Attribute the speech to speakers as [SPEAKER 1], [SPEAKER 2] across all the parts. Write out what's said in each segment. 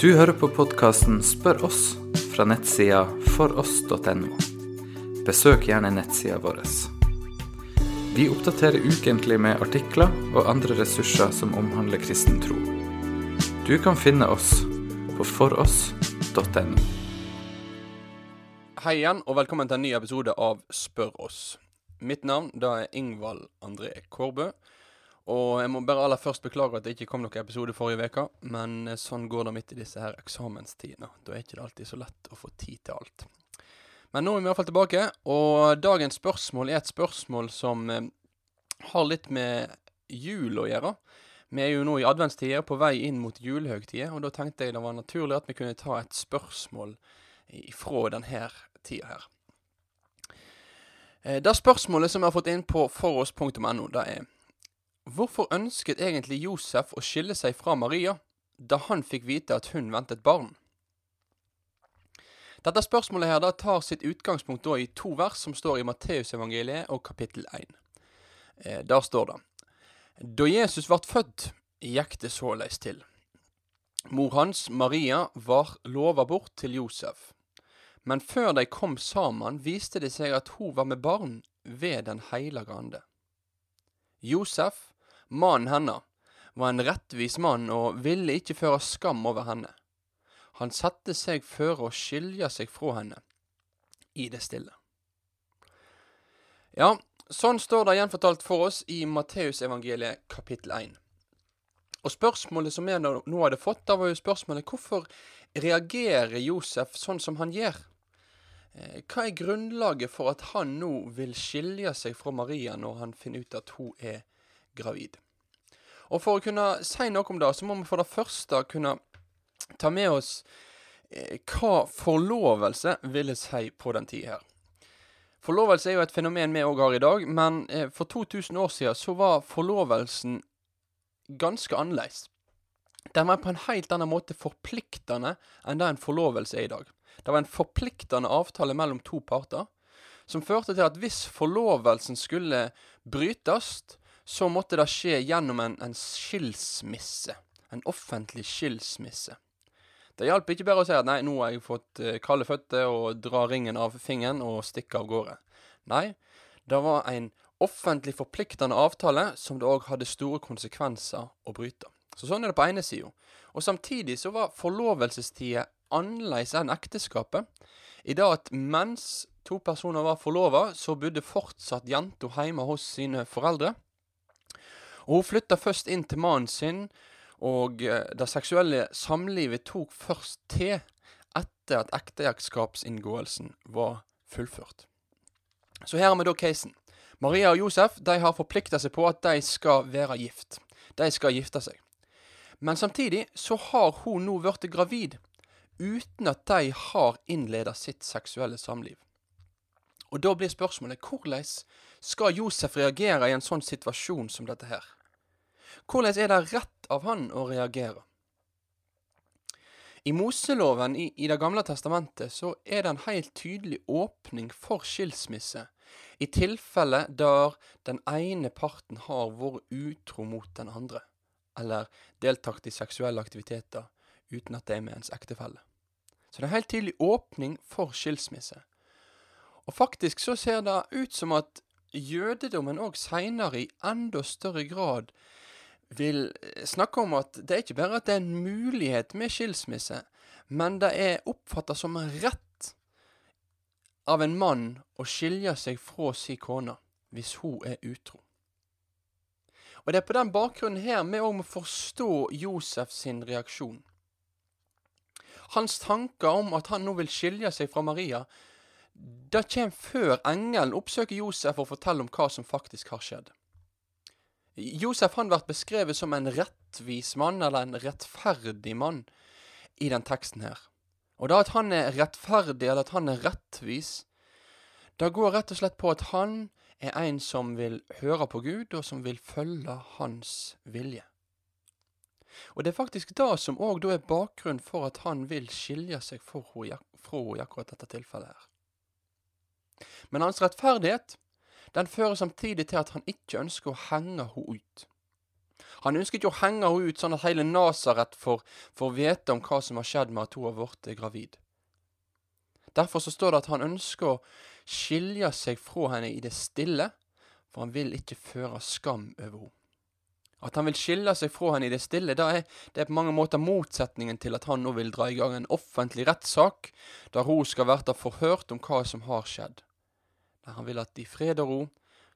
[SPEAKER 1] Du hører på podkasten Spør oss fra nettsida foross.no. Besøk gjerne nettsida vår. Vi oppdaterer ukentlig med artikler og andre ressurser som omhandler kristen tro. Du kan finne oss på foross.no.
[SPEAKER 2] Hei igjen, og velkommen til en ny episode av Spør oss. Mitt navn da er Ingvald André Kårbø. Og jeg må bare aller først beklage at det ikke kom noen episode forrige uke, men eh, sånn går det midt i disse her eksamenstidene. Da er ikke det alltid så lett å få tid til alt. Men nå er vi iallfall tilbake, og dagens spørsmål er et spørsmål som eh, har litt med jul å gjøre. Vi er jo nå i adventstida, på vei inn mot julehøgtida, og da tenkte jeg det var naturlig at vi kunne ta et spørsmål ifra denne tida her. Eh, Det spørsmålet som vi har fått inn på foross.no, det er Hvorfor ønsket egentlig Josef å skille seg fra Maria da han fikk vite at hun ventet barn? Dette spørsmålet her da tar sitt utgangspunkt da i to vers som står i Matteusevangeliet og kapittel 1. Eh, der står det Da Jesus ble født, gikk det såleis til. Mor hans, Maria, var lova bort til Josef. Men før de kom sammen, viste det seg at hun var med barn ved Den heilage ande. Josef, mannen hennes, var en rettvis mann og ville ikke føre skam over henne. Han satte seg føre å skilje seg fra henne, i det stille. Ja, sånn står det gjenfortalt for oss i Matteusevangeliet kapittel 1. Og spørsmålet som nå nå hadde fått, da var jo spørsmålet hvorfor reagerer Josef sånn som han gjør? Eh, Hva er grunnlaget for at han nå vil skilje seg fra Maria når han finner ut at hun er gravid? Og for å kunne si noe om det, så må vi for det første kunne ta med oss eh, hva forlovelse ville si på den tida her. Forlovelse er jo et fenomen vi òg har i dag, men eh, for 2000 år siden så var forlovelsen ganske annerledes. Den var på en helt annen måte forpliktende enn det en forlovelse er i dag. Det var en forpliktende avtale mellom to parter, som førte til at hvis forlovelsen skulle brytes, så måtte det skje gjennom en, en skilsmisse. En offentlig skilsmisse. Det hjalp ikke bare å si at nei, nå har jeg fått eh, kalde føtter og dra ringen av fingeren og stikke av gårde. Nei, det var en offentlig forpliktende avtale som det òg hadde store konsekvenser å bryte. Så sånn er det på ene sida. Og samtidig så var forlovelsestida annerledes enn ekteskapet. I det at mens to personer var forlova, så bodde fortsatt jenta hjemme hos sine foreldre. Og hun flytta først inn til mannen sin, og eh, det seksuelle samlivet tok først til etter at ekteskapsinngåelsen var fullført. Så her har vi da casen. Maria og Josef de har forplikta seg på at de skal være gift. De skal gifte seg. Men samtidig så har hun nå blitt gravid uten at de har innleda sitt seksuelle samliv. Og da blir spørsmålet hvordan skal Josef reagere i en sånn situasjon som dette her? Hvordan er det rett av han å reagere? I Moseloven i, i Det gamle testamentet så er det en helt tydelig åpning for skilsmisse i tilfelle der den ene parten har vært utro mot den andre, eller deltatt i seksuelle aktiviteter uten at det er med ens ektefelle. Så det er en helt tydelig åpning for skilsmisse. Og faktisk så ser det ut som at jødedommen òg seinere i enda større grad vil snakke om at det er ikke bare at det er en mulighet med skilsmisse, men det er oppfatta som en rett av en mann å skilje seg fra si kone hvis hun er utro. Og det er på den bakgrunnen her vi òg må forstå Josef sin reaksjon. Hans tanker om at han nå vil skilje seg fra Maria, det kommer før engelen oppsøker Josef og forteller om hva som faktisk har skjedd. Josef han blir beskrevet som en rettvis mann, eller en rettferdig mann, i den teksten her. Og da at han er rettferdig, eller at han er rettvis, det går rett og slett på at han er en som vil høre på Gud, og som vil følge hans vilje. Og det er faktisk det som òg da er bakgrunnen for at han vil skilje seg fra henne i akkurat dette tilfellet her. Men hans rettferdighet den fører samtidig til at han ikke ønsker å henge henne ut. Han ønsker ikke å henge henne ut sånn at hele Nasaret får, får vite om hva som har skjedd med at hun har blitt gravid. Derfor så står det at han ønsker å skilje seg fra henne i det stille, for han vil ikke føre skam over henne. At han vil skille seg fra henne i det stille, det er, det er på mange måter motsetningen til at han nå vil dra i gang en offentlig rettssak, der hun skal bli forhørt om hva som har skjedd. Der han ville at i fred og ro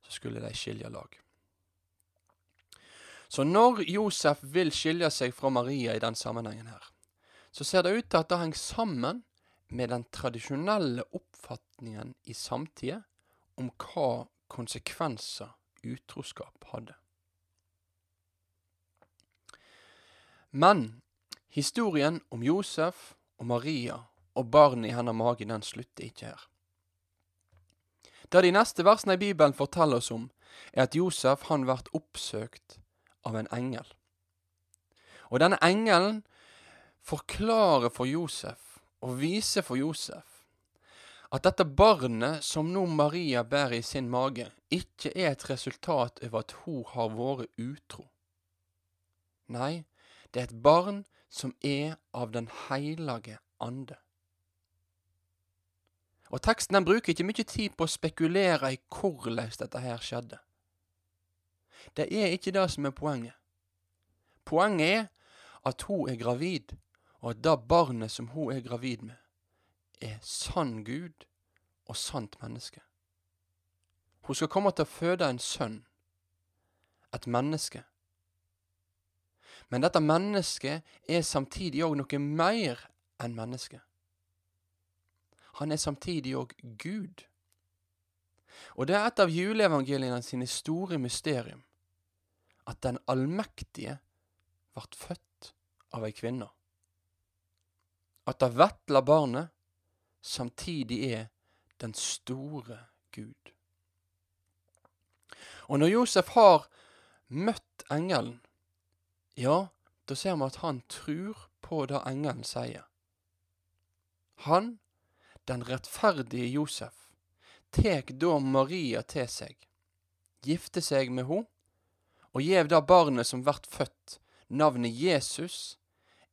[SPEAKER 2] så skulle de skilje lag. Så når Josef vil skilje seg fra Maria i den sammenhengen her, så ser det ut til at det henger sammen med den tradisjonelle oppfatningen i samtida om hva konsekvenser utroskap hadde. Men historien om Josef og Maria og barnet i hennes mage, den slutter ikke her. Det de neste versene i Bibelen forteller oss om, er at Josef han blir oppsøkt av en engel. Og denne engelen forklarer for Josef og viser for Josef at dette barnet som nå Maria bærer i sin mage, ikke er et resultat over at hun har vært utro. Nei, det er et barn som er av Den heilage ande. Og Teksten den bruker ikke mye tid på å spekulere i hvordan dette her skjedde. Det er ikke det som er poenget. Poenget er at hun er gravid, og at det barnet som hun er gravid med, er sann Gud og sant menneske. Hun skal komme til å føde en sønn, et menneske, men dette mennesket er samtidig òg noe mer enn menneske. Han er samtidig òg Gud. Og det er et av juleevangeliene sine store mysterium at den allmektige ble født av ei kvinne. At det vesle barnet samtidig er den store Gud. Og når Josef har møtt engelen, ja, da ser vi at han tror på det engelen sier. Han, den rettferdige Josef, tek da Maria til seg, gifte seg med ho, og gjev da barnet som vert født, navnet Jesus,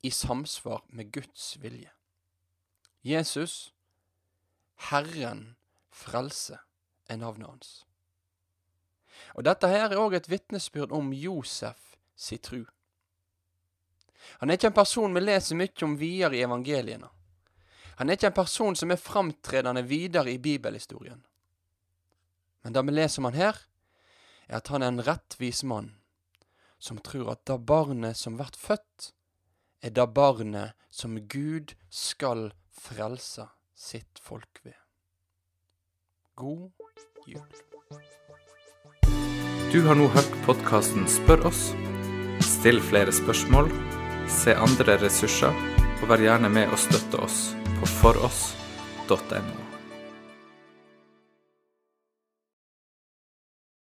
[SPEAKER 2] i samsvar med Guds vilje. Jesus, Herren frelse, er navnet hans. Og Dette her er òg et vitnesbyrd om Josef si tru. Han er ikke en person vi leser mye om videre i evangeliene. Han er ikke en person som er framtredende videre i bibelhistorien. Men det vi leser om han her, er at han er en rettvis mann som tror at det barnet som blir født, er det barnet som Gud skal frelse sitt folk ved. God jul.
[SPEAKER 1] Du har nå hørt podkasten Spør oss. Still flere spørsmål se andre ressurser, og vær gjerne med og støtte oss på foross.no.